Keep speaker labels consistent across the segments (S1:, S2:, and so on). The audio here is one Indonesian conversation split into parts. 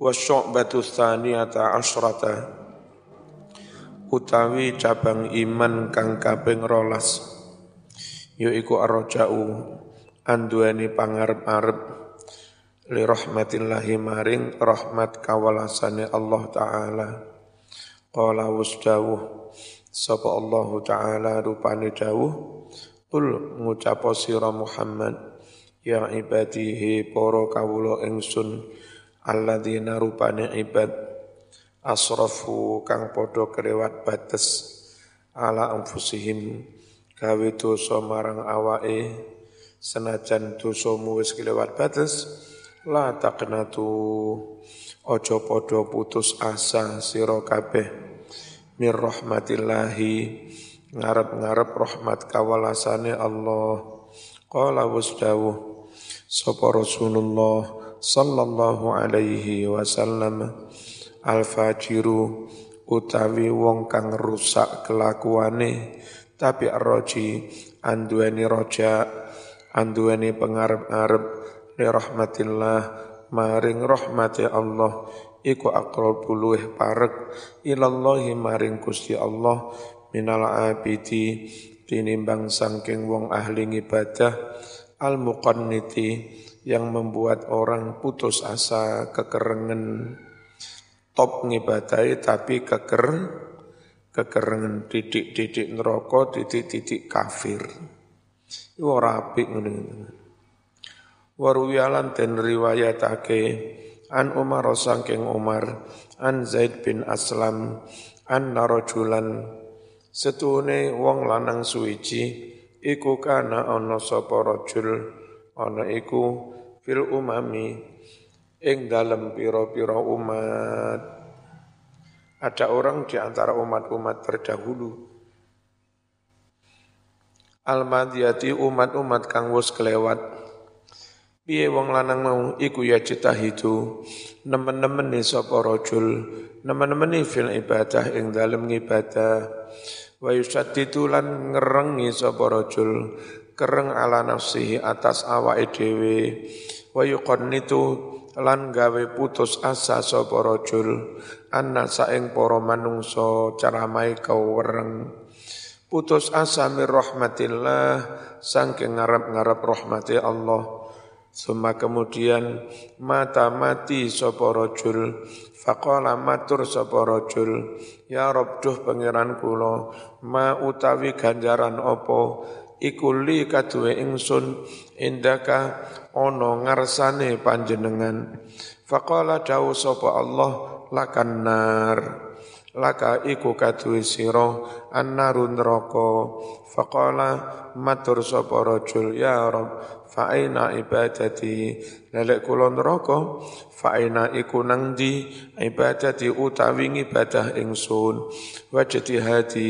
S1: wa syu'batu tsaniyata asyrata. Utawi cabang iman kang kaping rolas. Yaiku arroja'u anduani pangarep-arep li rahmatillahi maring rahmat kawalasane Allah taala. Qala wasdawuh sapa Allah taala rupane dawuh qul ngucap sira Muhammad ya ibadihi para kawula ingsun alladzina rupane ibad asrafu kang padha kelewat bates ala anfusihim. Gawe dosa marang awake. Senajan dosamu wis kelewat bates la taqnatu. Ojo padha putus asa sira kabeh. Mir rahmatillahi. Ngarep-ngarep rahmat kawalasane Allah. Qala wasdawuh sapa Rasulullah sallallahu alaihi wasallam al-fajiru utawi wong kang rusak kelakuane tapi arroji anduweni roja anduweni pengarep-arep li rahmatillah maring rahmati Allah iku aqrabu luweh parek ilallahi maring Gusti Allah minal abidi tinimbang sangking wong ahli ibadah al muqanniti yang membuat orang putus asa kekerengan top ngibadai tapi keker kekerengan didik-didik neraka didik-didik kafir. Iku ora apik ngene waruyalan den riwayatake an Umar saking Umar an Zaid bin Aslam an narajulan setune wong lanang suwiji iku kana ana sapa rajul? Iku fil umami ing dalam piro-piro umat. Ada orang di antara umat-umat terdahulu. Al-madiyati umat-umat kang wis kelewat. Piye wong lanang mau iku ya itu nemen-nemen sapa rajul? Nemen-nemen fil ibadah ing dalem ibadah wa yusaddidu lan ngerengi sapa rajul? Kereng ala nafsihi atas awake dhewe wa yuqannitu lan gawe putus asa sapa rajul anna saeng para manungsa kau wereng putus asa mir rahmatillah saking ngarep-ngarep rahmati Allah. Suma kemudian mata mati sapa rajul faqala matur sapa rajul ya Rabb duh pangeran kula ma utawi ganjaran apa iku li ingsun indaka ono ngarsane panjenengan. Faqala dawu sapa Allah lakan nar. Laka iku kaduwe sira annarun neraka. Faqala matur sapa rajul ya rab fa'aina ibadati. Lelek kula neraka fa'aina iku nang di ibadati utawi ibadah ingsun. Wa hati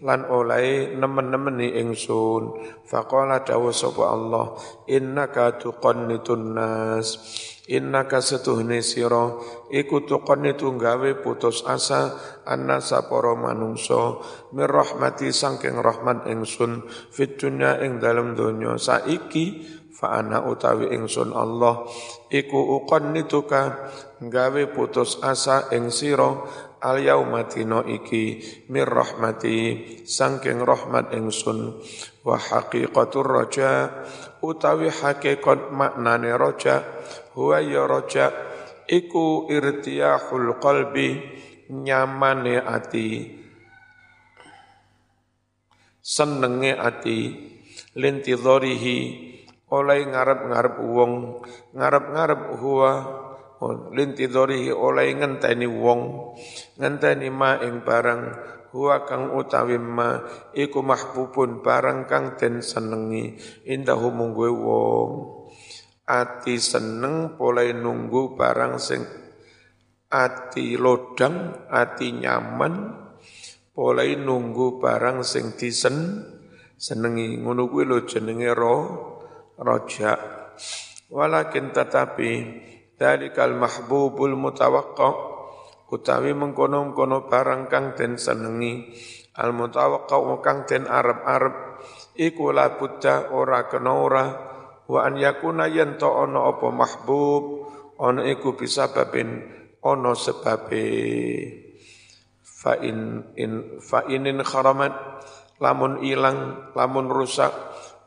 S1: lan oleh nemen-nemeni ingsun. Faqala dawu sapa Allah innaka tuqannitun nas. Innaka setuhne sira iku tuqannitu gawe putus asa annasa para manungsa. Mir rahmati saking rahmat ingsun fit dunya ing dalem donya. Saiki fa ana utawi ingsun Allah iku uqannituka gawe putus asa ing sira al yauma iki mir rahmati saking rahmat ingsun wa haqiqatur raja utawi hakikat maknane raja huwa ya raja iku irtiyahul qalbi nyamane ati senenge ati lintidharihi oleh ngarep-ngarep wong ngarep-ngarep huwa. Lintidharihi oleh ngenteni wong. Ngenteni ma ing barang huwa kang utawi ma. Iku mahbubun barang kang den senengi. Indahu mungguwe wong. Ati seneng polai nunggu barang sing ati lodang ati nyaman. Polai nunggu barang sing disen senengi. Ngono kuwi lho jenenge ro roja walakin tetapi dalikal mahbubul mutawakka utawi mengkono-kono barang kang den senengi al mutawakka kang den arep-arep iku la buddha ora kena ora wa an yakuna yen to ana apa mahbub ana iku bisa babin ono sebabe. Fa in in fa inin kharamat lamun ilang lamun rusak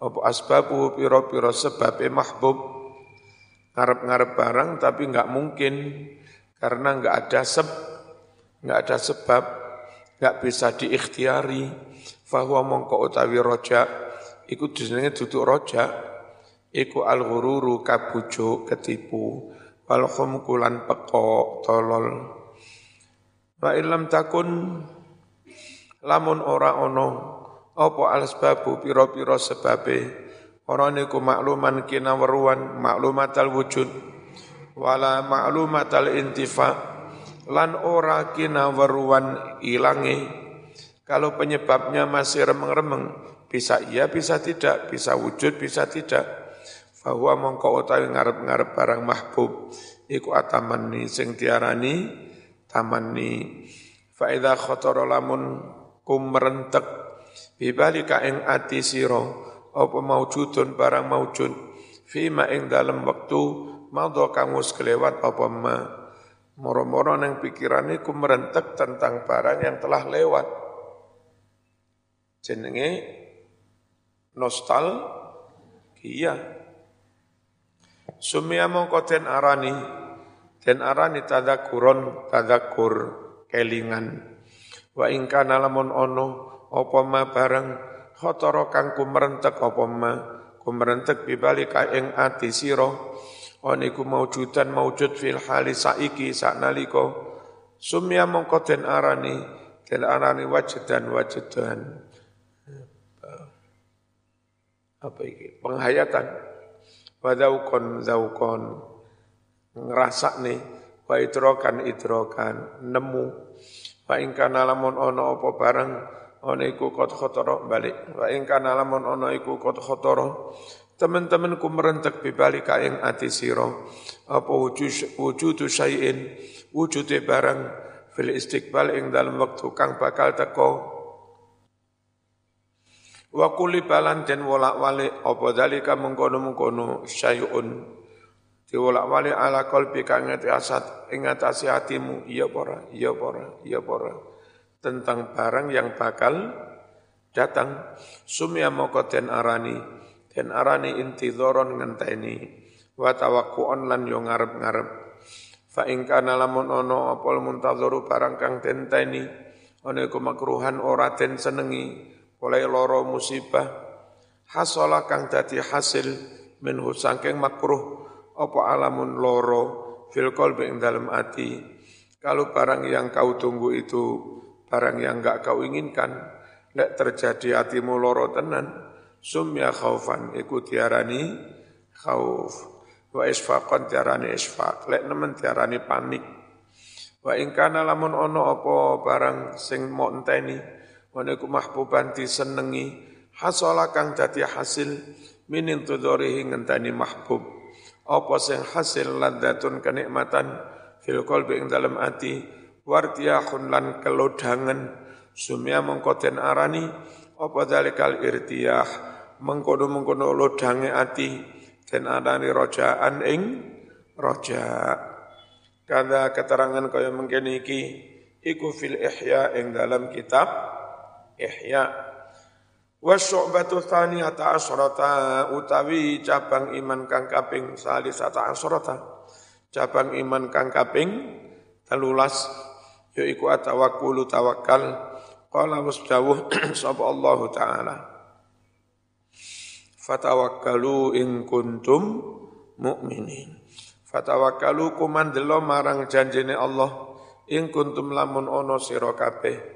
S1: apa asbabu piro-piro sebabe mahbub? Ngarep-ngarep barang tapi enggak mungkin. Karena enggak ada seb enggak ada sebab enggak bisa diikhtiari. Fahuwa mongko utawi roja iku jenenge duduk roja. Iku al-ghururu ketipu. Wal khumkulan peko tolol. Wa illam takun lamun ora ono apa alasbabu piro-piro sebabe? Ora niku makluman kina weruan maklumatal wujud wala maklumatal intifa. Lan ora kina weruan ilange. Kalau penyebabnya masih remeng-remeng bisa iya bisa tidak bisa wujud bisa tidak. Bahwa mongko utawi ngarep-ngarep barang mahbub. Iku atamanni sing tiarani tamanni fa idza lamun kum merentek bibalika ing ati sira apa maujudun barang maujud fima ing dalam waktu madha kamu kelewat apa ma. Moro-moro nang pikirane ku merentek tentang barang yang telah lewat. Jenenge nostal iya. Sumia mongko den arani den arani tadakuron tadakur kelingan. Wa ingkana lamun ono apa ma barang khotoro kang kumerentek apa ma kumerentek bibalika ing ati sira? Oniku maujudan maujud fil hali saiki saknalika. Sumia mongko den arani den arani wajedan wajedan. Apa iki? Penghayatan. Wa zaukon zaukon ngerasa nih wa idrokan idrokan. Nemu. Wa ingkana lamun ono apa barang ono iku kot khotoro balik. Wa ingkana lamun ono iku kot khotoro teman-teman ku merentek bibalik ing ati siro apa wujud wujudu syai'in barang fil istiqbal ing dalam waktu kang bakal teko Wa kuli balan den wolak-walik apa dalika mengkono-mengkono syai'un. Diwolak-walik ala qalbi kang asat ing atase hatimu iya pora iya pora iya pora tentang barang yang bakal datang. Sumya moko den arani den arani intidhoron ngenteni wa tawakkuon lan yo ngarep-ngarep. Fa ing kana lamun ono apal muntadharu barang kang tenteni ana iku makruhan ora den senengi oleh loro musibah. Hasola kang dadi hasil minhu sangking makruh apa alamun loro fil qalbi ing dalam ati. Kalau barang yang kau tunggu itu barang yang enggak kau inginkan lek terjadi hatimu loro tenan sumya khaufan iku tiarani khauf. Wa isfaqan tiarani isfaq. Lek nemen tiarani panik. Wa ingkana lamun ono apa barang sing mau enteni Waniku mahbuban disenengi hasola kang dadi hasil minin tudorihi ngentani mahbub. Apa sing hasil ladatun kenikmatan fil qalbi ing dalam ati wartiyahun lan kelodangan. Sumya mengkoten arani apa dalikal irtiyah? Mengkono-mengkono lodange ati den arani rojaan ing roja. Kada keterangan kaya mengkene iki iku fil ihya ing dalam kitab Ihya. Wa syu'batu thaniyata asyrata utawi cabang iman kang kaping salisata asyrata cabang iman kang kaping telulas yaiku atawakkulu tawakkal. Qala wasdawuh sapa Allah taala. Fatawakkalu in kuntum mukminin fatawakkalu kumandelo marang janjine Allah. In kuntum lamun ono sira kabeh.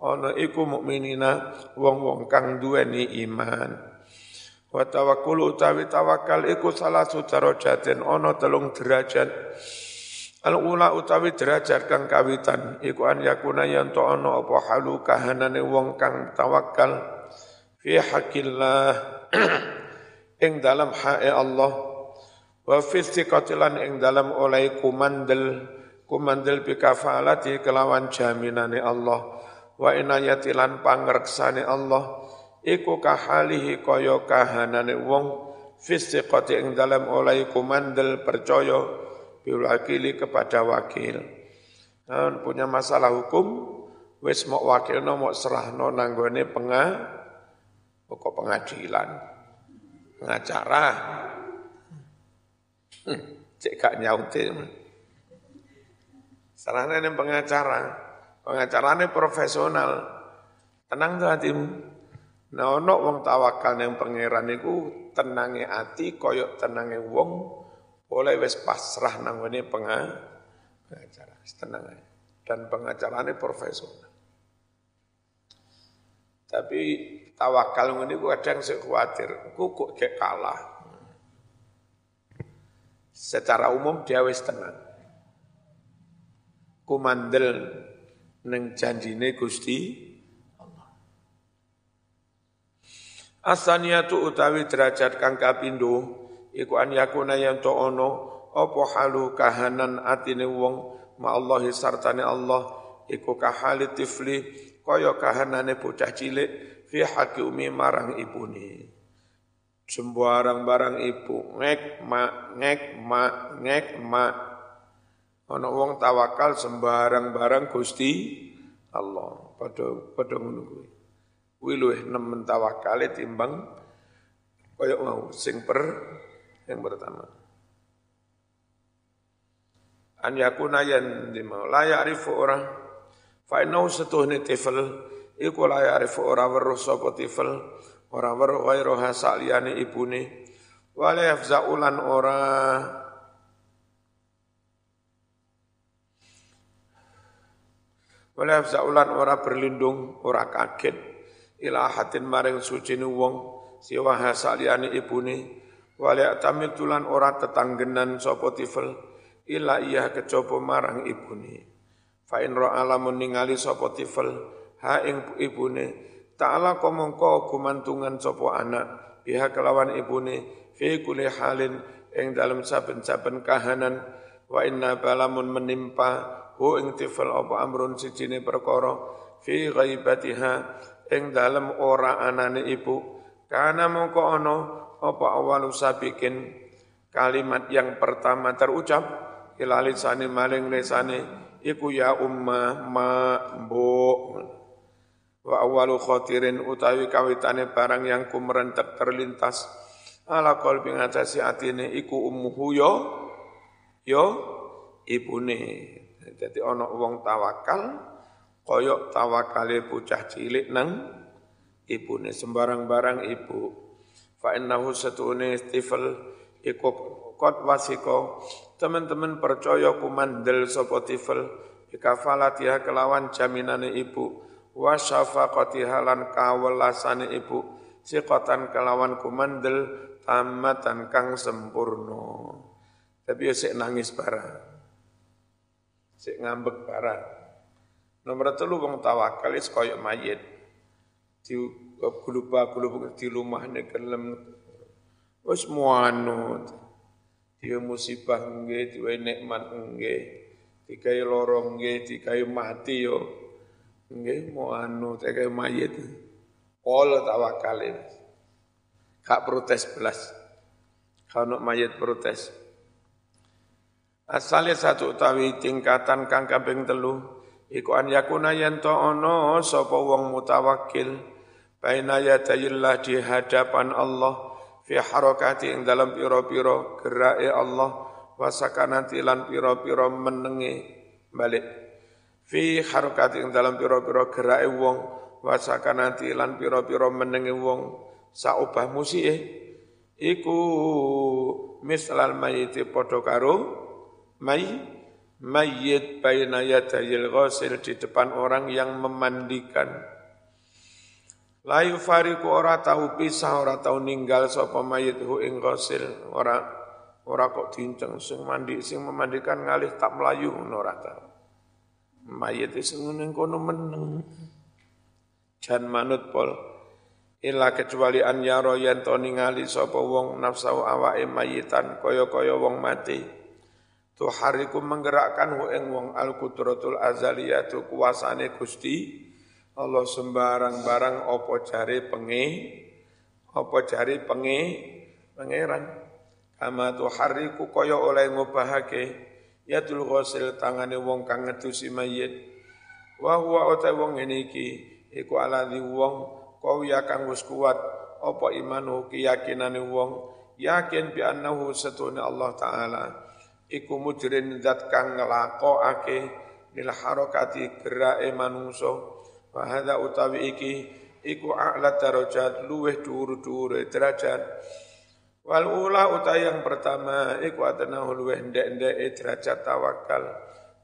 S1: Ana iku mukminina wong-wong kang duweni iman. Wa tawakkul utawi tawakal iku salah darajatin ana telung derajat al ula utawi derajat kang kawitan iku an yakuna yen to ana apa halu kahanane wong kang tawakal fi hakillah ing dalam hae Allah. Wa fi thiqatilan ing dalam oleh kumandel kumandel bi kafalati kelawan jaminane Allah. Wa inayati lan pangreksane Allah iku kahalihi kaya kahanane wong. Fisiqati ing dalam oleh kumandel percaya biwakili kepada wakil. Nah, punya masalah hukum, wis mau wakilno mau serahno nanggone penga pokok pengadilan. Pengacara. Hmm, cek gak nyautin serahnya ini pengacara. Pengacaranya profesional. Tenang tuh hatimu nah ono wong tawakal yang pangeran iku tenange ati koyok tenange wong oleh wis pasrah nang ngene pengacara tenang aja dan pengacaranya profesional tapi tawakal ini kadang saya khawatir, aku kok kayak kalah. Secara umum dia wis tenang. Ku mandel neng janjine Gusti Allah. Asaniyatu utawi derajat kang kapindo iku an yakuna yang to ono apa halu kahanan atine wong ma Allah sartane Allah iku kahali tifli kaya kahanane bocah cilik fi haqi umi marang ibune. Sembarang barang ibu ngek ma ngek ma ngek ma. Ana wong tawakal sembarang barang Gusti Allah. Padha padha ngono kuwi. Kuwi luwih nemen tawakale timbang kaya mau sing per yang pertama. An yakuna yan dimau la ya'rifu orang. Fa innahu setuhni tifel. Iku la ya'rifu ora weruh sapa tifel. Ora weruh ghairuha saliyane ibune wala yafza'ulan ora wala yafza'ulan ora berlindung. Ora kaget. Ila hatin maring suci wong. Siwa hasaliyane ibune wala tamitulan ora tetanggenan sapa tifel ila iya kecoba marang ibune. Fa in alamun ningali sapa tifel ha ing ibune ta'ala komongko gumantungan sapa anak biha kelawan ibune fi kulli halin ing dalam saben-saben kahanan. Wa inna balamun menimpa hu ing tifel apa amrun sijine perkara fi ghaibatiha ing dalam ora anane ibu. Karena mongko ono apa awalu sabikin kalimat yang pertama terucap? Ilalisani maling lesane iku ya umma ma mbok wa awalu khatirin utawi kawitane barang yang kumerentek terlintas. Ala qalbi ngatasi atine iku ummuhu yo yo ibune. Dadi ana wong tawakal koyok tawakale bocah cilik nang ibune. Sembarang barang ibu fa innahu satune tifal iku kot wasiko. Teman-teman percaya kumandel sapa tifel bikafalatiha kelawan jaminane ibu. Wa syafaqatiha lan kawelasane ibu. Siqatan kelawan kumandel tamatan kang sempurna. Tapi ya sik nangis barang sik ngambek barang nomor telu wong tawakal is koyo mayit di guluba guluba di rumah ne kelem wis muanut dia musibah nggih, dia nikmat nggih, dikai lorong nggih, dikai mati yo. Nggih anu dikai mayit. Pol tawakal Kak protes belas. Kalau mayit protes. Asalnya satu utawi tingkatan kang kaping telu iku an yakuna yen to ana sapa wong mutawakkil baina yadayillah di hadapan Allah fi harakati ing dalam piro-piro gerai Allah wasakanati lan piro-piro menenge balik. Fi harakati ing dalam piro-piro gerai wong wasakanati lan piro-piro menenge wong saubah musie iku mislal mayiti podo karo may mayit baina yadayil ghasil di depan orang yang memandikan Layu fariku ora tahu pisah ora tahu ninggal sapa mayit hu ing ghasil ora ora kok dinceng sing mandi sing memandikan ngalih tak melayu ora tahu. Mayit sing ning kono meneng. Jan manut pol ila kecuali an yaro yen to ningali sapa wong nafsu awake mayitan kaya-kaya wong mati. Tuhariku menggerakkan hu ing wong al kudratul azaliyatu kuasane Gusti Allah sembarang barang opo jari pengi, opo jari pengi, pangeran. Kama hariku kaya oleh ngubahake yadul ghasil tangane wong kang ngedusi mayit wa huwa uta wong ngene iki iku aladhi wong qawiya kang wis kuat apa imanu keyakinane wong yakin bi annahu satuna Allah taala iku mujrin zat kang nglakokake lil harakati gerake manungsa. Wa hadza utawi iki iku a'la darajat luweh dhuwur-dhuwur derajat. Wal ula uta yang pertama iku atana luweh ndek-ndek derajat tawakal.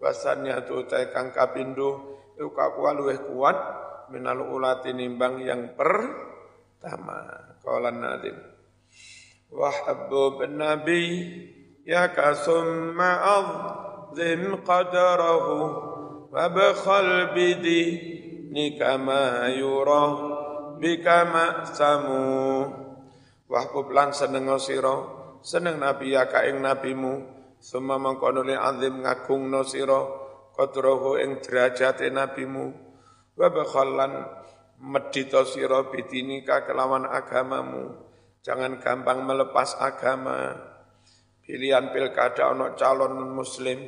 S1: Wasanya tu uta kang kapindo iku kuat luweh kuat minal ula tinimbang yang pertama. Qalan nadim wa habbu nabi qadarahu wa bakhal bidi ni kama yura bika ma'samu wahbub lan seneng sira. Seneng nabi ya ka ing nabimu. Summa mangkono azim ngagungno sira qadrahu ing derajate nabimu. Wa bakhallan medhita sira bidinika kelawan agamamu. Jangan gampang melepas agama pilihan pilkada ono calon muslim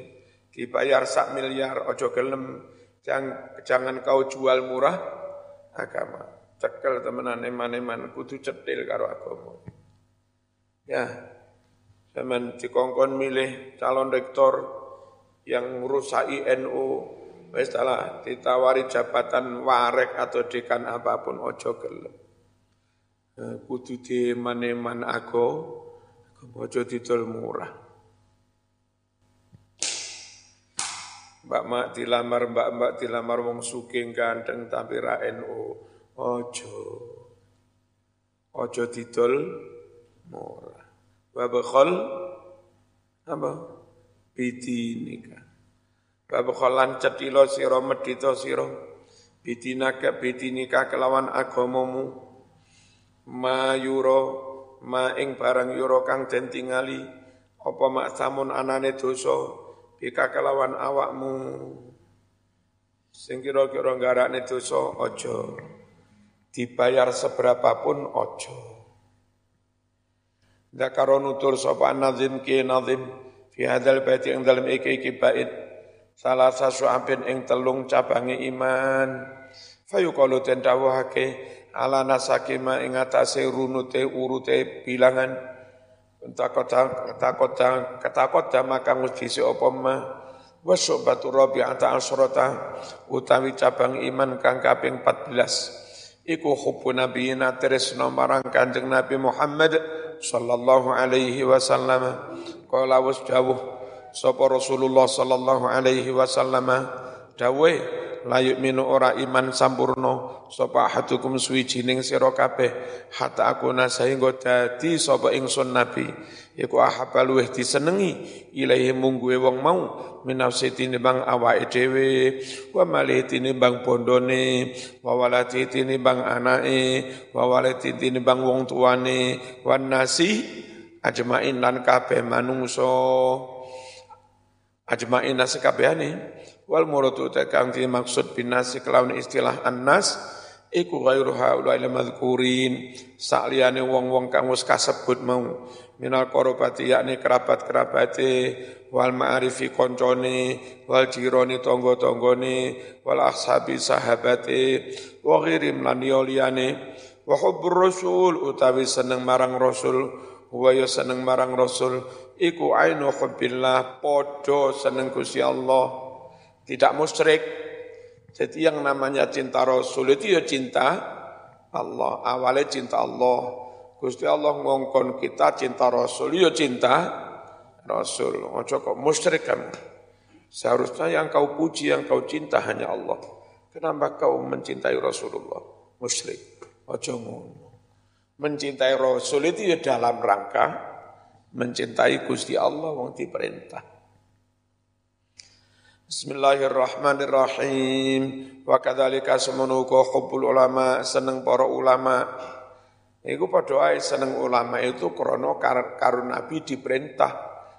S1: dibayar sak miliar ojo gelem Jangan, jangan kau jual murah agama. Cekel temenan eman-eman kudu cetil karo agama. Ya, zaman dikongkon milih calon rektor yang merusai NU, wis ditawari jabatan warek atau dekan apa pun ojo gelem. Eh, kudu di maneman aku, ojo didol murah. Mbak Mak dilamar, Mbak Mbak dilamar wong suking ganteng tapi ra NU. Ojo. Ojo didol murah. Wa bakhol apa? Bidinika. Wa bakhol lancet ilo sira medhita sira. Bidinaka bidinika kelawan agamamu. Ma yuro ma ing barang yuro kang den tingali apa mak samun anane dosa bika kelawan awakmu. Sing kira-kira nggarakne dosa aja. Dibayar seberapa pun aja Zakaro nutur sapa nazim ki nazim fi hadzal bait ing dalem iki iki bait. Salah sasuapin ing telung cabange iman. Fayuqalu den ala nasakima ing atase runute urute bilangan. Takota takota ketakota maka ngudisi apa ma? Wasobatu rabi'ata asrata utawi cabang iman kang kaping 14 iku hubbu nabiyina tresno marang Kanjeng Nabi Muhammad sallallahu alaihi wasallam. Qala was dawuh sapa Rasulullah sallallahu alaihi wasallam? Dawuh la yu'minu ora iman sampurno sapa hadukum suwijining sira kabeh hatta aku sehingga dadi sapa ingsun nabi. Iku ahabba luweh disenengi ilahi mungguwe wong mau minafsi tinimbang awake dhewe wa malih tinimbang bondone wa walati tinimbang anake wa walati tinimbang wong tuane wan nasi ajmain lan kabeh manungso ajmain nasi kabehane Wal muradu kang maksud binasi kelawan istilah annas iku ghairu haula ila madhkurin sakliyane wong-wong kang wis kasebut mau minal korobati yakni kerabat-kerabate wal ma'arifi koncone wal jironi tonggo-tonggone wal ashabi sahabate wa ghirim lan liyane. Wa hubbur rasul utawi seneng marang rasul wa ya seneng marang rasul iku ainu hubbillah padha seneng Gusti Allah tidak musyrik. Jadi yang namanya cinta Rasul itu ya cinta Allah. Awalnya cinta Allah. Gusti Allah ngongkon kita cinta Rasul, ya cinta Rasul. Ojo kok musyrik kamu. Seharusnya yang kau puji, yang kau cinta hanya Allah. Kenapa kau mencintai Rasulullah? Musyrik. Ojo ngono. Mencintai Rasul itu ya dalam rangka mencintai Gusti Allah wong diperintah. Bismillahirrahmanirrahim. Wa kadzalika semenuko hubbul ulama seneng para ulama. Iku padha ae seneng ulama itu krana karun Nabi diperintah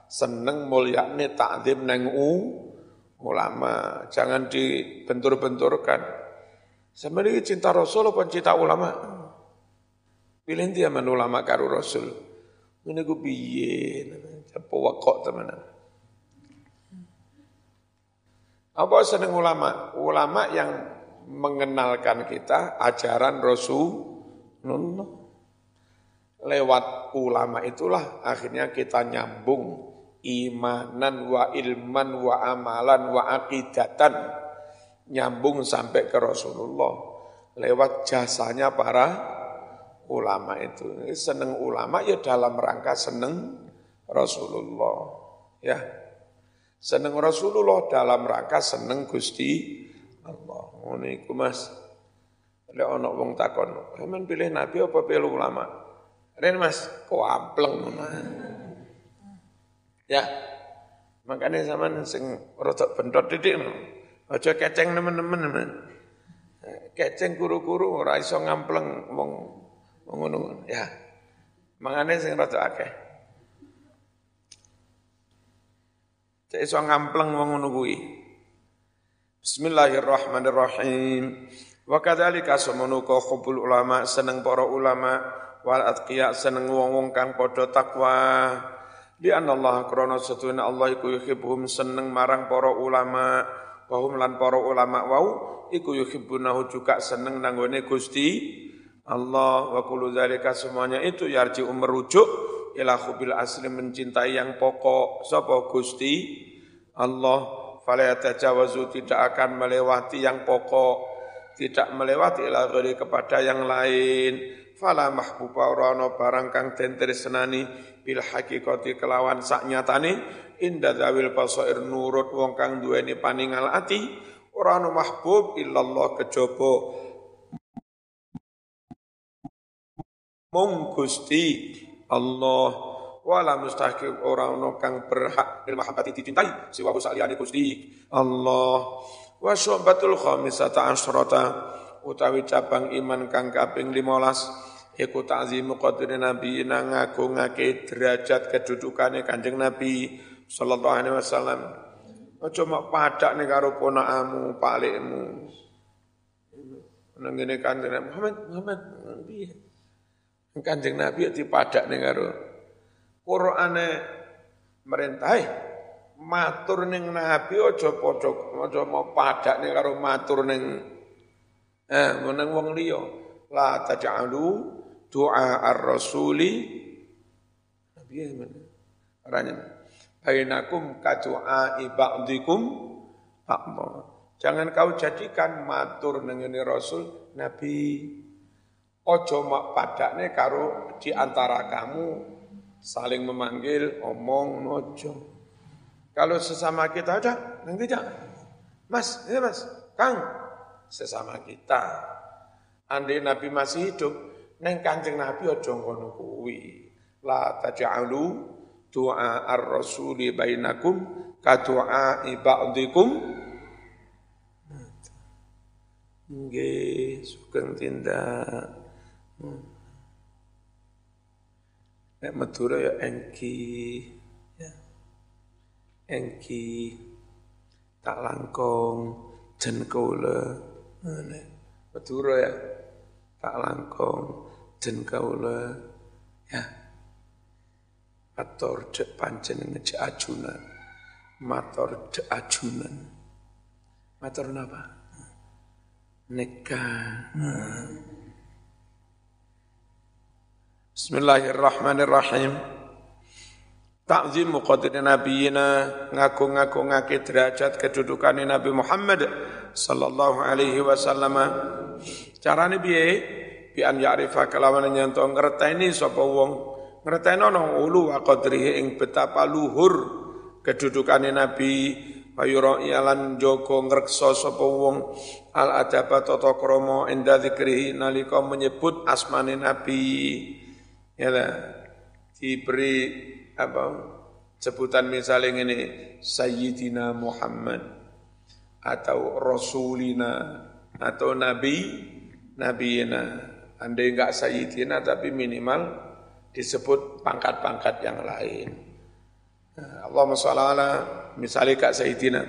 S1: seneng mulyane takzim nang u ulama. Jangan dibentur-benturkan. Sebenarnya cinta Rasul apa cinta ulama? Pilih dia man ulama karo Rasul. Ini gue piye, apa wakok teman Apa seneng ulama? Ulama yang mengenalkan kita ajaran Rasulullah. Lewat ulama itulah akhirnya kita nyambung imanan wa ilman wa amalan wa akidatan nyambung sampai ke Rasulullah lewat jasanya para ulama itu. Seneng ulama ya dalam rangka seneng Rasulullah. Ya. Seneng Rasulullah dalam rangka seneng Gusti Allah. Ini Mas. Lek ana wong takon, "Sampeyan pilih nabi apa pilih ulama?" Ren mas, kok ampleng Ya, makanya zaman sing rotok bentot didik. Aja keceng nemen-nemen Keceng kuru-kuru ora iso ngampleng wong ngono ya. Mangane sing rada akeh. Cek iso ngampleng wong ngono kuwi. Bismillahirrahmanirrahim. Wa kadzalika sumunuka hubul ulama seneng para ulama wal atqiya seneng wong-wong kang padha takwa di Allah krana setuna Allah iku yuhibbuhum seneng marang para ulama wahum lan para ulama wau iku yuhibbunahu juga seneng nanggone Gusti Allah wa kullu zalika semuanya itu yarji merujuk ila hubil asli mencintai yang pokok. Sapa Gusti? Allah fala yatajawazu tidak akan melewati yang pokok. Tidak melewati ila kepada yang lain. Fala mahbuba ora ana barang kang den tresnani bil hakikati kelawan sak nyatane. Inda zawil basair nurut wong kang duweni paningal ati. Ora ana mahbub illallah kejaba. Mung Gusti Allah wala mustahqiq ora ana kang berhak bil mahabbati dicintai siwa saliyane Gusti Allah wa syubatul khamisata asyrata utawi cabang iman kang kaping 15 iku ta'zimu qadri nabi ngagungake derajat kedudukane Kanjeng Nabi sallallahu alaihi wasallam. Aja mak padak ning karo ponakamu, palikmu. Nang ngene Kanjeng Muhammad, Muhammad piye? Kanjeng Nabi dipadak ning karo Qur'ane merintahe matur ning Nabi aja padha aja mau padak ning karo matur ning eh meneng wong liya. La taj'alu doa ar-rasuli. Mana? Aranya bainakum ka doa ibadikum Jangan kau jadikan matur nengene Rasul Nabi ojo mak padakne karo di antara kamu saling memanggil omong nojo. Kalau sesama kita aja nanti aja. Mas, ini Mas, Kang, sesama kita. Andai Nabi masih hidup, Neng Kanjeng Nabi aja ngono kuwi. La taj'alu du'a ar-rasuli bainakum ka du'a ba'dikum. Nggih, sugeng tindak. Nek Madura ya engki. Ya. Engki tak langkong jen kula. Madura ya tak langkong kaula ya matur dek panjenengan dek ajunan matur dek ajunan matur napa nikah Bismillahirrahmanirrahim. Ta'zim qadri nabiyina ngaku-ngakungake derajat kedudukan Nabi Muhammad sallallahu alaihi wasallam. Carane piye? bi an ya'rifa kelawan nyanto ngerteni sapa wong? Ngerteni ana ulu wa qadrihi ing betapa luhur kedudukane nabi. Payura ialan joko ngreksa sapa wong. Al adaba tata krama inda zikrihi nalika menyebut asmane nabi ya diberi apa sebutan misalnya ini Sayyidina Muhammad atau Rasulina atau Nabi Nabiina Andai enggak sayyidina tapi minimal disebut pangkat-pangkat yang lain. Allahumma sholli ala misalnya kak sayyidina.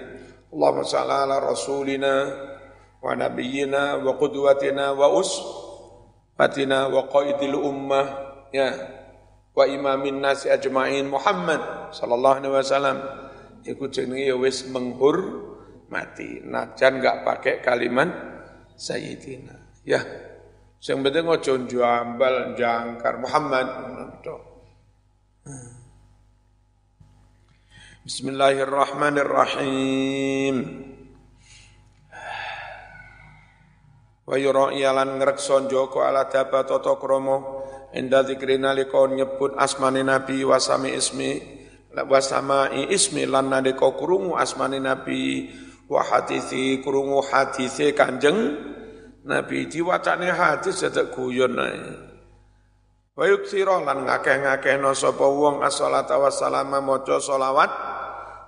S1: Allahumma sholli ala rasulina wa nabiyyina wa qudwatina wa uswatina wa qaidil ummah ya wa imamin nasi ajma'in Muhammad sallallahu alaihi wasallam iku jenenge ya wis menghur mati. Najan enggak pakai kalimat Sayyidina. Ya, yang penting ojo jambal, jangkar Muhammad. Bismillahirrahmanirrahim. Wa yura ialan ngrekson joko ala dapat toto kromo inda dzikri nalika nyebut asmane nabi wasami ismi wasama ismi lan nalika krungu asmane nabi wa hadisi krungu hadise kanjeng Nabi diwacane hadis sedek guyon ae. Wa yuksira lan ngakeh-ngakehno sapa wong as-salata wassalama maca selawat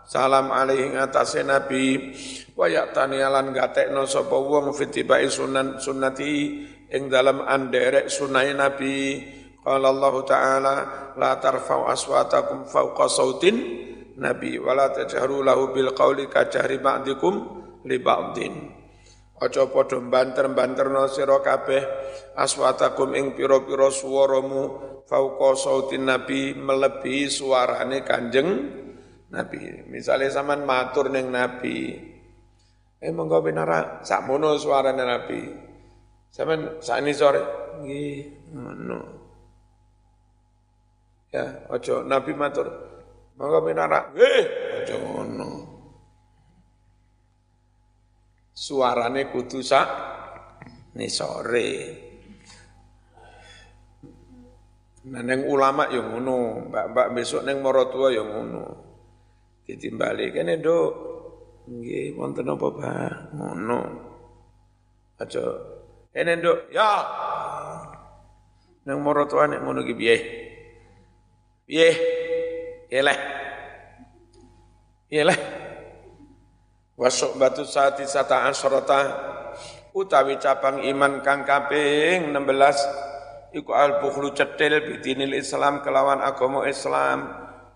S1: salam alaihi atase Nabi wa ya'tani lan gatekno sapa wong fitibai sunan sunnati ing dalam anderek sunai Nabi qala Allah taala la tarfa'u aswatakum fawqa sautin Nabi wala tajharu lahu bil qawli ka jahri ba'dikum li ba'din Aja padha banter-banterno kabeh aswatakum ing pira-pira swaramu fauqa sautin nabi melebihi suarane Kanjeng Nabi. Misalnya zaman matur ning Nabi. Eh monggo binara sakmono suarane Nabi. Sampeyan sakni sore nggih ngono. Ya, aja Nabi matur. Monggo binara nggih aja ngono suarane kudu sak sore. Nah, neng ulama yang ngono, mbak-mbak besok neng morotua yang ngono. Ditimbali kene do, nggih wonten apa Pak? Ngono. Aja kene do, ya. Neng morotua nek ngono ki piye? Piye? Piye Piye Wasuk batu saati sata asrota utawi cabang iman kang kaping 16 iku al bukhlu cetil bidinil Islam kelawan agama Islam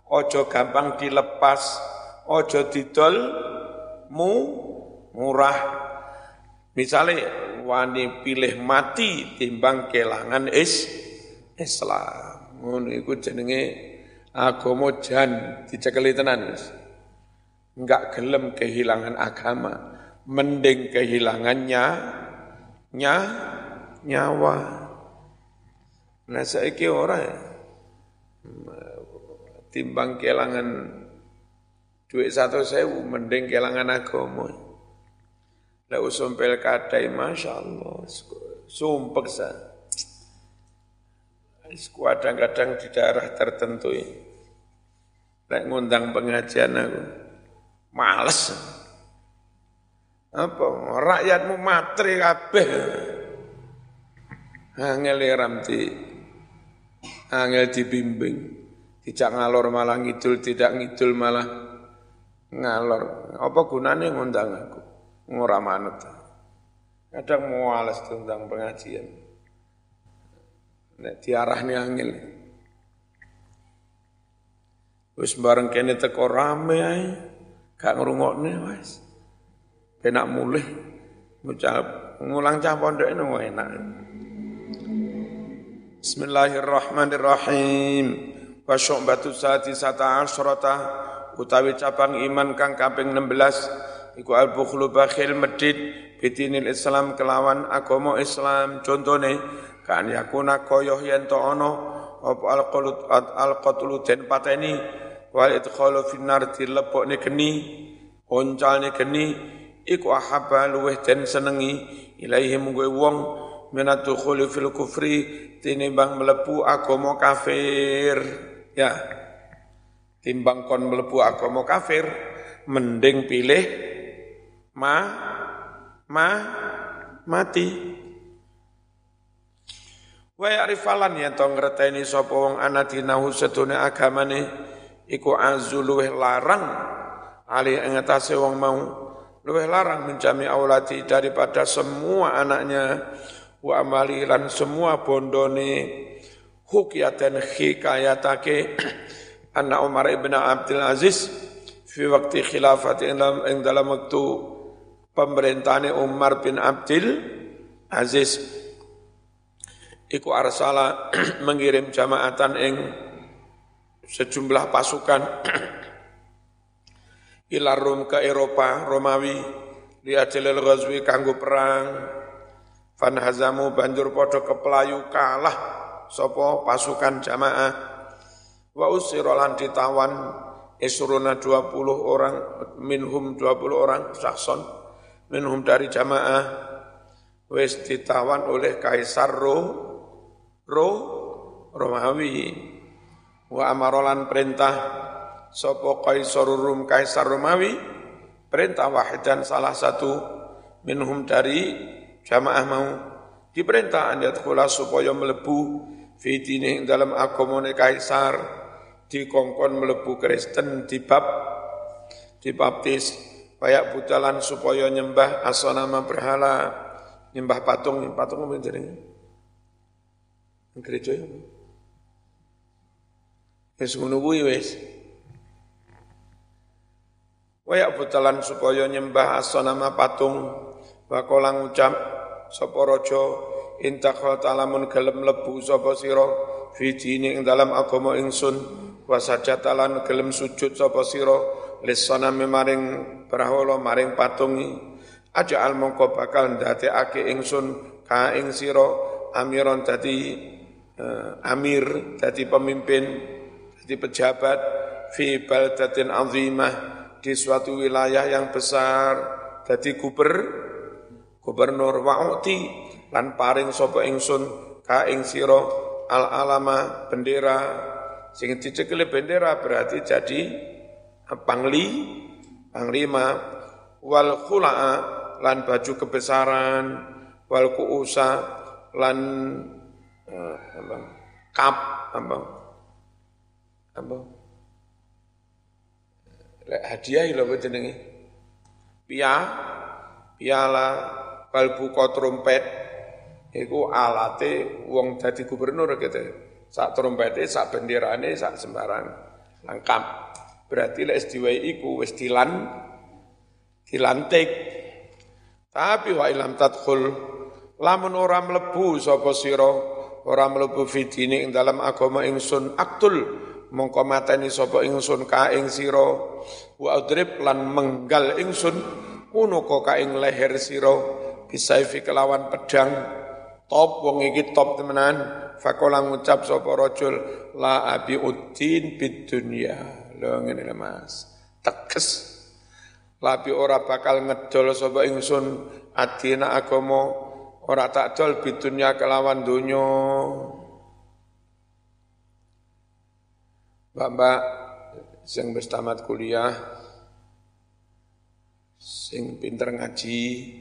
S1: ojo gampang dilepas ojo didol mu murah misalnya wani pilih mati timbang kelangan is Islam ngono iku jenenge agama jan dicekeli tenan wis enggak gelem kehilangan agama, mending kehilangannya nya, nyawa. Nah saiki ora ya. timbang kehilangan duit satu sewu, mending kehilangan agama. Lah usum kadai, Masya Allah, sumpek sa. Kadang-kadang di daerah tertentu ini. Lek ngundang pengajian aku, Males. Apa? Rakyatmu matri kabeh. Angel ya ramti. Angel dibimbing. Tidak ngalor malah ngidul, tidak ngidul malah ngalor. Apa gunanya ngundang aku? Ngurah manut. Kadang males tentang pengajian. Nek diarahnya angel. Wis bareng kene teko rame ae. Gak ngrungokne wis. Penak mulih ngucap ngulang cah pondok ini enak. Bismillahirrahmanirrahim. Wa syu'batu sati sata asyrata utawi cabang iman kang kaping 16 iku al bukhlu bakhil medit bitinil Islam kelawan agama Islam. Contone kan yakuna koyoh yen to ana apa al qalut al qatlu den pateni wal idkhalu finnar dilebokne geni oncalne geni iku ahabba luweh den senengi ilaihi munggo wong minatu khulu fil kufri tinimbang melebu agama kafir. Ya timbang kon melebu agama kafir mending pilih ma ma mati. Wa ya'rifalan ya to ngreteni sapa wong anadinahu setune agamane iku azu luweh larang. Ali ing wong mau luweh larang mencami aulati daripada semua anaknya. Wa amali lan semua bondone. Hukiyatan hikayatake. Anak Umar ibn Abdul Aziz fi waktu khilafat ing dalam waktu pemerintahan Umar bin Abdul Aziz. Iku arsala mengirim jamaatan ing sejumlah pasukan ila Rum ke Eropa Romawi liajalil ghazwi kanggo perang. Fan hazamu banjur padha kepelayu kalah sapa pasukan jamaah. Wa usirolan ditawan isruna 20 orang minhum 20 orang sakson minhum dari jamaah. Wis ditawan oleh kaisar Ro Ro Romawi. Wa amarolan perintah sapa kaisar Rum kaisar Romawi. Perintah wahidan salah satu. Minhum dari jamaah mau. Diperintah anda supaya melebu fitini dalam agamane kaisar. Dikongkon melebu Kristen dibab dibaptis kayak butalan supaya nyembah asonama berhala. Nyembah patung patung apa jadi gereja ya wis ngono kuwi wis. Wayak butalan supaya nyembah asonama patung. Bakolang ucap sapa raja intakha talamun gelem lebu sapa sira? Fi ing dalam agama ingsun wasajatalan gelem sujud sapa sira lisana maring brahala maring patungi. Aja al mongko bakal ndadekake ingsun ka ing sira amiron dadi uh, amir dadi pemimpin dadi pejabat fi baldatin azimah di suatu wilayah yang besar dadi guber gubernur wa'uti lan paring sapa ingsun ka ing sira al alama bendera. Sing dicekeli bendera berarti jadi pangli, panglima, wal khula'a lan baju kebesaran, wal kuusa lan uh, apa, kap apa, apa, hadiah lho jenenge? Pia, piala, kalbu trompet, iku alate wong dadi gubernur gitu sak trompete, sak benderane, sak sembarang lengkap. Berarti lek diwai iku wis dilan dilantik. Tapi wa ilam tadkhul lamun ora mlebu sapa sira ora mlebu fitini ing dalam agama ingsun aktul mongko mateni sapa ingsun ka ing sira wa adrib lan menggal ingsun kuno ka ing leher sira bisaifi kelawan pedang top wong iki top temenan Fakola ngucap sapa rajul la abi uddin bid. Lho ngene Mas. Teges. Labi ora bakal ngedol sapa ingsun adina agama ora tak dol bidunya kelawan donya. Mbak-mbak sing wis kuliah sing pinter ngaji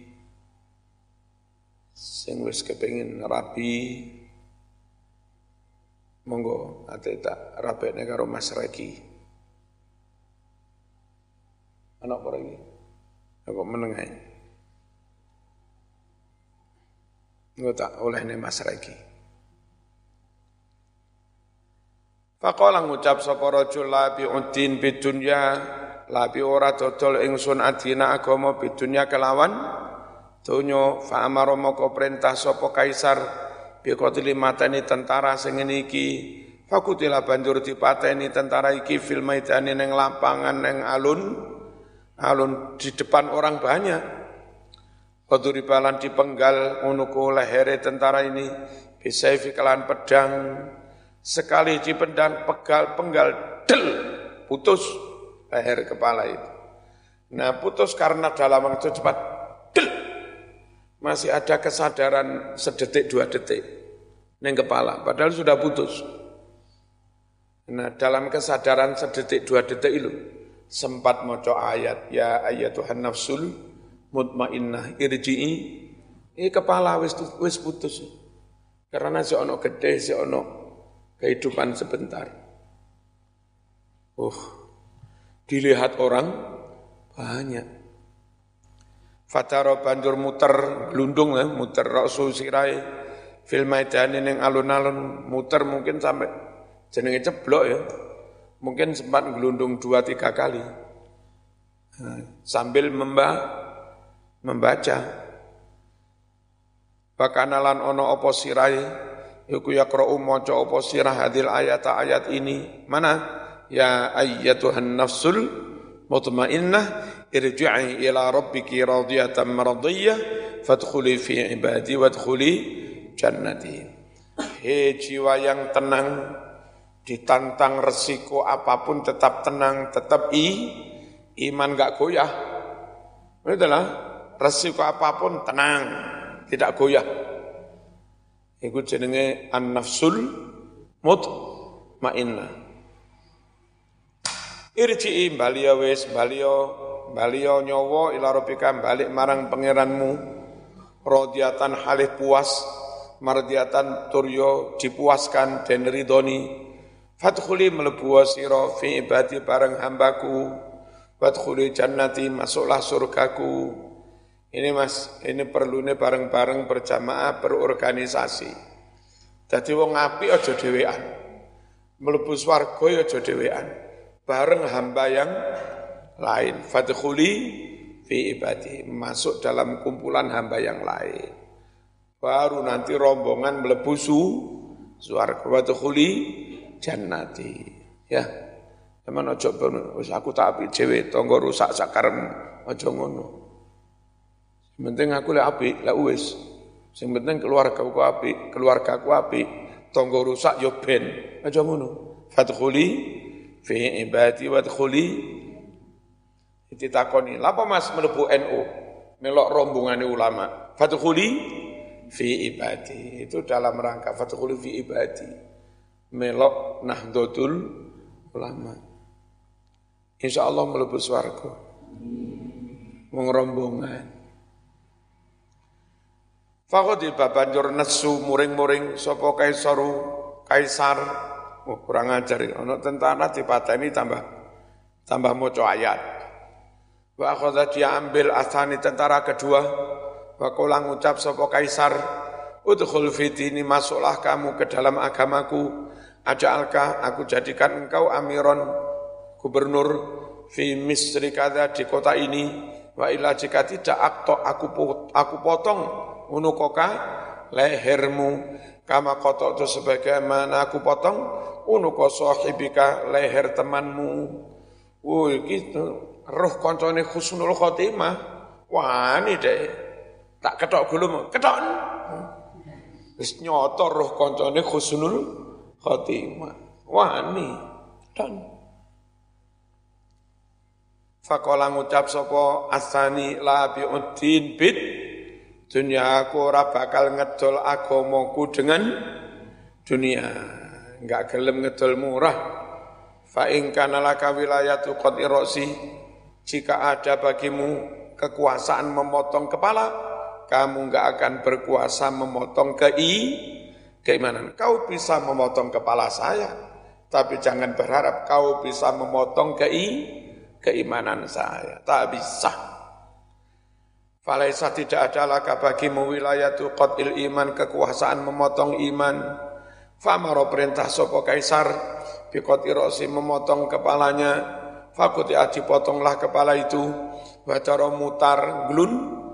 S1: sing wis kepengin rapi Monggo ate tak rabekne karo Mas Reki. Anak apa lagi? Apa menengai? Monggo tak oleh ne Mas Reki. Faqala ngucap sapa rajul la bi udin bidunya la bi ora dodol ingsun adina agama bidunya kelawan donya fa amara moko perintah sapa kaisar biqatili matani tentara sing iki fakutila banjur dipateni tentara iki fil ning lapangan ning alun alun di depan orang banyak Waduri balan dipenggal unuku lehere tentara ini bisa kelan pedang sekali dipendang pegal penggal del putus leher kepala itu. Nah putus karena dalam waktu cepat del masih ada kesadaran sedetik dua detik neng kepala, padahal sudah putus. Nah, dalam kesadaran sedetik dua detik itu sempat moco ayat ya ayat Tuhan nafsul mutmainnah irji'i ini kepala wis wis putus. Karena si ono gede, si ono kehidupan sebentar. Uh, dilihat orang banyak. Fataro banjur muter, lundung ya, muter rasul sirai, fil maidani ning alun-alun muter mungkin sampai jenenge ceblok ya. Mungkin sempat gelundung dua tiga kali. Sambil memba, membaca. Bakanalan ono opo sirai, yuku yakra'u maca opo sirah hadil ayat ayat ini. Mana? Ya ayyatuhan nafsul mutmainnah irji'i ila rabbiki radiyatan maradiyah fadkhuli fi ibadi wadkhuli jannati Hei jiwa yang tenang ditantang resiko apa pun tetap tenang tetap i iman gak goyah. Itulah resiko apa pun tenang tidak goyah. Itu jenenge an-nafsul mutmainnah. Irji'i baliya wis baliya baliya nyawa ila rabbika balik marang pangeranmu. Radiyatan halih puas mardiyatan turyo dipuaskan dan ridoni Fadkhuli melebu sira fi ibadi bareng hambaku. Fadkhuli jannati masuklah surgaku. Ini mas, ini perlu ini bareng-bareng berjamaah berorganisasi. Jadi wong api aja dhewean. Melebu swarga ya aja dhewean. Bareng hamba yang lain. Fadkhuli fi ibadi, masuk dalam kumpulan hamba yang lain. Baru nanti rombongan melebusu suarga fadkhuli jannati. Ya. Teman ojo wis aku tak apik dhewe tangga rusak sakarem aja ngono. Penting aku lek apik, lek wis. Sing penting keluarga aku apik, keluarga aku apik, tangga rusak yo ben. Aja ngono. Fadkhuli fi ibadi wadkhuli ditakoni lapa mas mlebu NU melok rombongan ulama fadkhuli fi ibadi itu dalam rangka fadkhuli fi ibadi melok nahdlatul ulama insya Allah mlebu swarga wong rombongan Fakoti babanjur nesu muring-muring sopo kaisaru kaisar Oh, kurang ajar ini. Ono tentara dipateni tambah tambah maca ayat. Wa akhadha dia ambil asani tentara kedua. Wa ngucap sapa kaisar, "Udkhul fitini masuklah kamu ke dalam agamaku. Aja'alka aku jadikan engkau amiron gubernur fi misri kada di kota ini. Wa ila jika tidak akto aku aku potong unukoka lehermu. Kama kotok itu sebagaimana aku potong unuko sahibika leher temanmu. Woi gitu. Roh koncone khusnul khotimah. Wani deh. Tak ketok gulung ketok wis nyoto roh koncone khusnul khotimah wani dan Fakola ngucap sopo asani labi udin bid Dunia aku ora bakal ngedol agamaku dengan dunia. Enggak gelem ngedol murah. Fa in kana laka wilayatu qad jika ada bagimu kekuasaan memotong kepala, kamu enggak akan berkuasa memotong kei keimanan. Kau bisa memotong kepala saya, tapi jangan berharap kau bisa memotong kei keimanan saya. Tak bisa. Falaisa tidak adalah bagimu wilayatu qatil iman kekuasaan memotong iman. Famaro perintah sopo kaisar bikoti rosi memotong kepalanya. Fakuti aji potonglah kepala itu. Wacaro mutar gelun.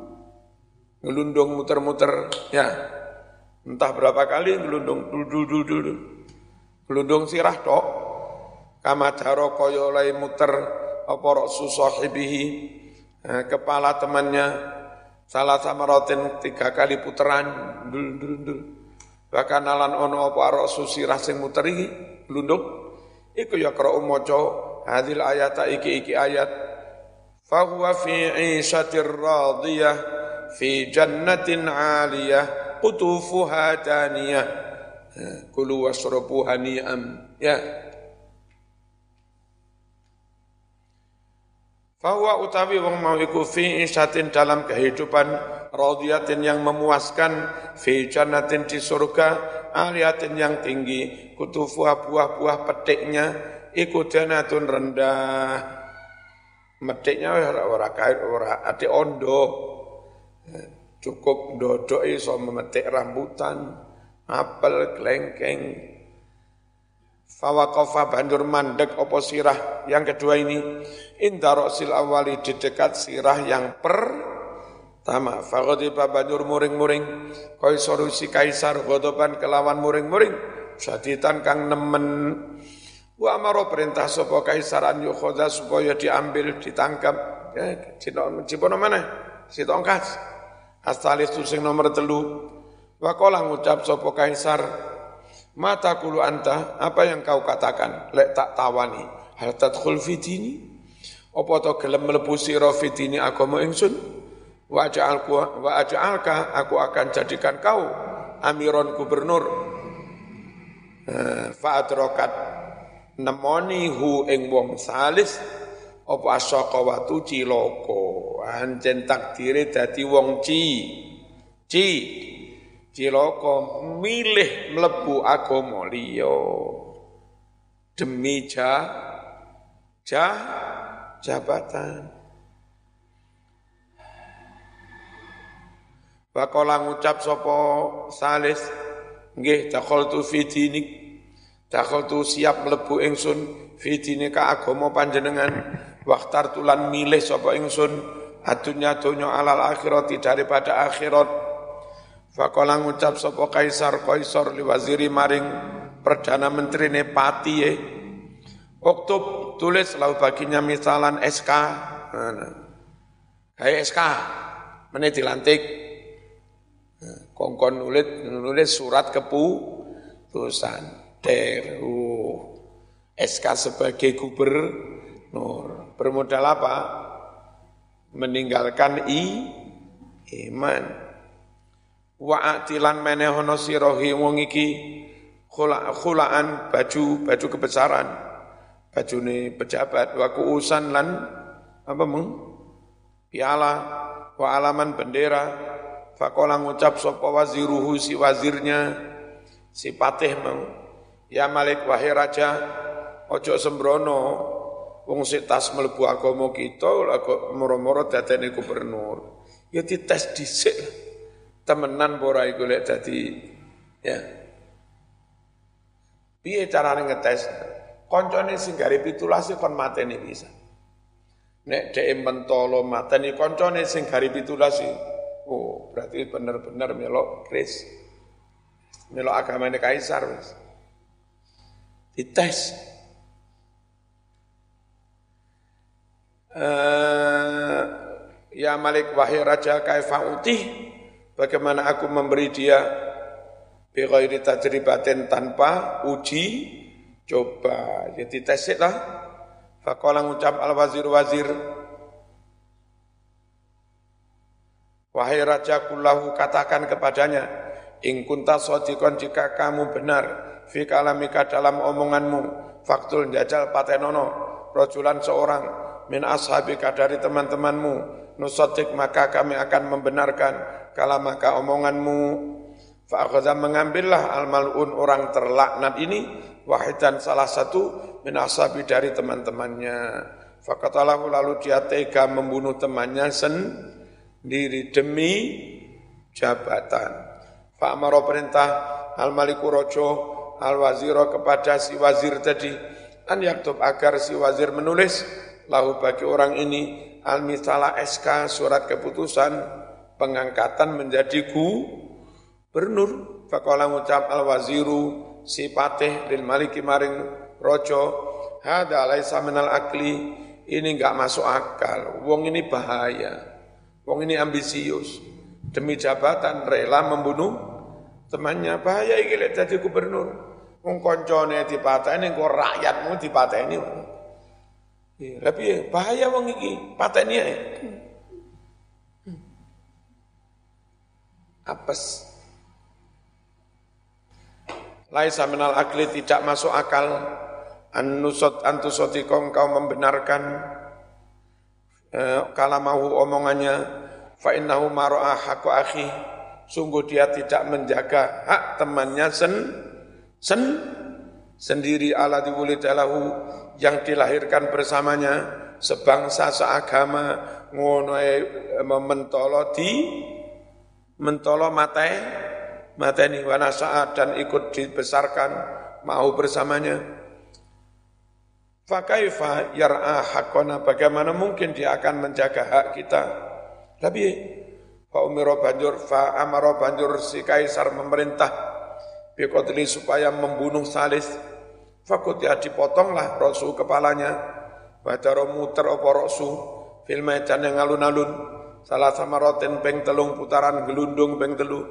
S1: Gelundung muter-muter. Ya. Entah berapa kali gelundung. Gelundung sirah tok. Kamadaro koyo lai muter. Apa roksu sahibihi. Eh, kepala temannya Salah sama rotin tiga kali puteran, dul dul dul. Bahkan alan ono apa arok susi rasing muteri, lunduk. Iku ya karo moco hadil ayat iki iki ayat. Fahuwa fi isyatir radiyah fi jannatin aliyah qutufuha taniyah. Kulu wasrabu hani'am. Ya, Bahwa utawi wong mau iku fi isyatin dalam kehidupan radiyatin yang memuaskan fi jannatin di surga aliyatin yang tinggi kutufu buah-buah petiknya iku janatun rendah metiknya ora ora kait ora ati ondo cukup dodok iso memetik rambutan apel kelengkeng. Fawaqafa bandur mandek opo sirah yang kedua ini? Indarosil awali di dekat sirah yang pertama faghadiba bandur muring-muring. Koi solusi kaisar godoban kelawan muring-muring. Saditan kang nemen. Wa amaro perintah sapa kaisar an yukhoda supaya diambil, ditangkap. Ya, cipono mana? Si tongkas. Astalis tu sing nomor telu. Wa kala ngucap sapa kaisar, Mata kulu anta, apa yang kau katakan? Lek tak tawani. Hal tadkhul fitini? Apa to gelem mlebu sira fitini agama ingsun? Wa ja'alku wa aj'alka aku akan jadikan kau amiron gubernur. Eh, fa adrokat nemoni hu ing wong salis apa asaka watu cilaka ancen takdire dadi wong ci. Ci. Cilaka milih mlebu agama liya. Demi ja ja jabatan. Bakola ngucap sapa salis nggih dakhaltu fi dinik dakhaltu siap mlebu ingsun fi dinika agama panjenengan waktar tulan milih sapa ingsun adunya dunya alal akhirati daripada akhirat Fakola ngucap sopo kaisar kaisar li waziri maring perdana menteri nepati ye. Oktub tulis lalu baginya misalan SK. Kayak SK. Mana dilantik. Kongkon nulis, nulis surat keputusan. Der. Uh. SK sebagai gubernur. Bermodal apa? Meninggalkan i iman. Wa atilan menehono sirohi wong iki khula khulaan baju baju kebesaran. Baju ni pejabat wa kuusan lan apa mung piala wa alaman bendera. Fakola ngucap sapa waziruhu si wazirnya si patih mau ya malik wahai raja ojo sembrono wong sik tas mlebu agama kita moro-moro dadene gubernur ya dites dhisik temenan pora iku lek dadi ya. Piye carane ngetes? Koncone sing gari pitulasi kon mateni bisa. Nek dhek mentolo mateni koncone sing gari pitulasi. Oh, berarti bener-bener melok kris. Melok agamane kaisar wis. Dites. Uh, ya Malik wahai raja kaifa utih Bagaimana aku memberi dia Bighairi tajribatin tanpa uji coba. Jadi tesit lah. Fakola ngucap al-wazir-wazir. Wahai Raja kullahu katakan kepadanya, In kunta sodikon jika kamu benar, fi kalamika dalam omonganmu, faktul jajal patenono, rojulan seorang, min ashabika dari teman-temanmu, nusodik maka kami akan membenarkan kala maka omonganmu fa'akhadha mengambillah al-mal'un orang terlaknat ini. Wahidan salah satu min ashabi dari teman-temannya. Faqatalahu lalu dia tega membunuh temannya sendiri demi jabatan. Fa'amara perintah al-maliku rojo al-waziro kepada si wazir tadi an yaktub agar si wazir menulis lahu bagi orang ini al-misalah SK surat keputusan pengangkatan menjadi gubernur. Fakola ngucap al-waziru si patih lil maliki maring rojo. Hada laisa minal akli. Ini enggak masuk akal. Wong ini bahaya. Wong ini ambisius. Demi jabatan rela membunuh temannya. Bahaya iki jadi gubernur. Wong koncone dipateni kok rakyatmu dipateni. Tapi bahaya wong iki, pateni ae. apes. Laisa minal akli tidak masuk akal anusot antusotikong kau membenarkan eh, kalamahu omongannya fa innahu maro'a haku akhi sungguh dia tidak menjaga hak temannya sen sen sendiri ala diwulidalahu yang dilahirkan bersamanya sebangsa seagama ngono mentolo di mentolo matai mateni wana saat dan ikut dibesarkan mau bersamanya. Fakaifa yar'a hakona bagaimana mungkin dia akan menjaga hak kita? Tapi fa umiro banjur fa amaro banjur si kaisar memerintah biqatli supaya membunuh salis Fakut ya dipotonglah rosu kepalanya. Badaro muter opo rosu. Filmedan yang alun-alun. Salah sama roten peng telung putaran gelundung peng telu.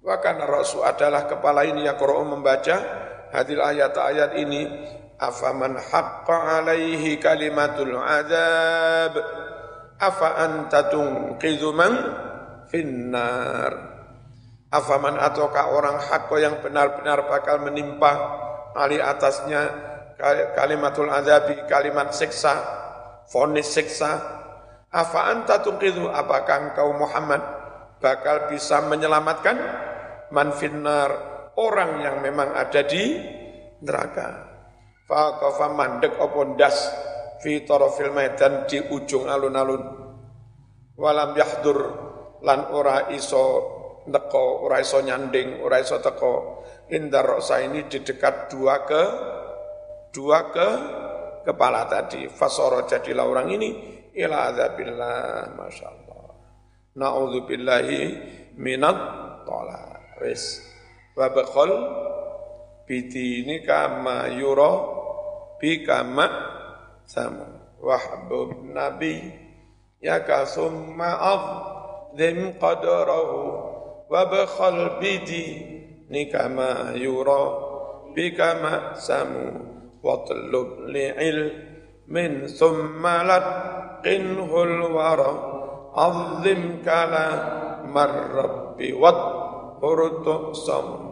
S1: Wakana rosu adalah kepala ini ya membaca hadil ayat-ayat ini afaman haqqa alaihi kalimatul azab afa anta tunqidhu man finnar afaman ataukah orang hakko yang benar-benar bakal menimpa ali atasnya kalimatul azabi kalimat siksa fonis siksa afa anta tunqidhu apakah engkau Muhammad bakal bisa menyelamatkan man finnar orang yang memang ada di neraka Faqafa mandek apa ndas fi tarafil medan di ujung alun-alun. Walam yahdur lan ora iso neko, ora iso nyanding, ora iso teko. Indar rosa ini di dekat dua ke dua ke kepala tadi. Fasoro jadilah orang ini ila azabillah, Masya Allah. Na'udzubillahi minat tola. Wis. Wabakol ini kama yuro bika ma sama wahbub nabi ya ka summa azim qadrahu wa bakhal bidi نكما يرى بك مأسم واطلب لعلم ثم لقنه الورى عظم كلام الرب واطهر تؤسم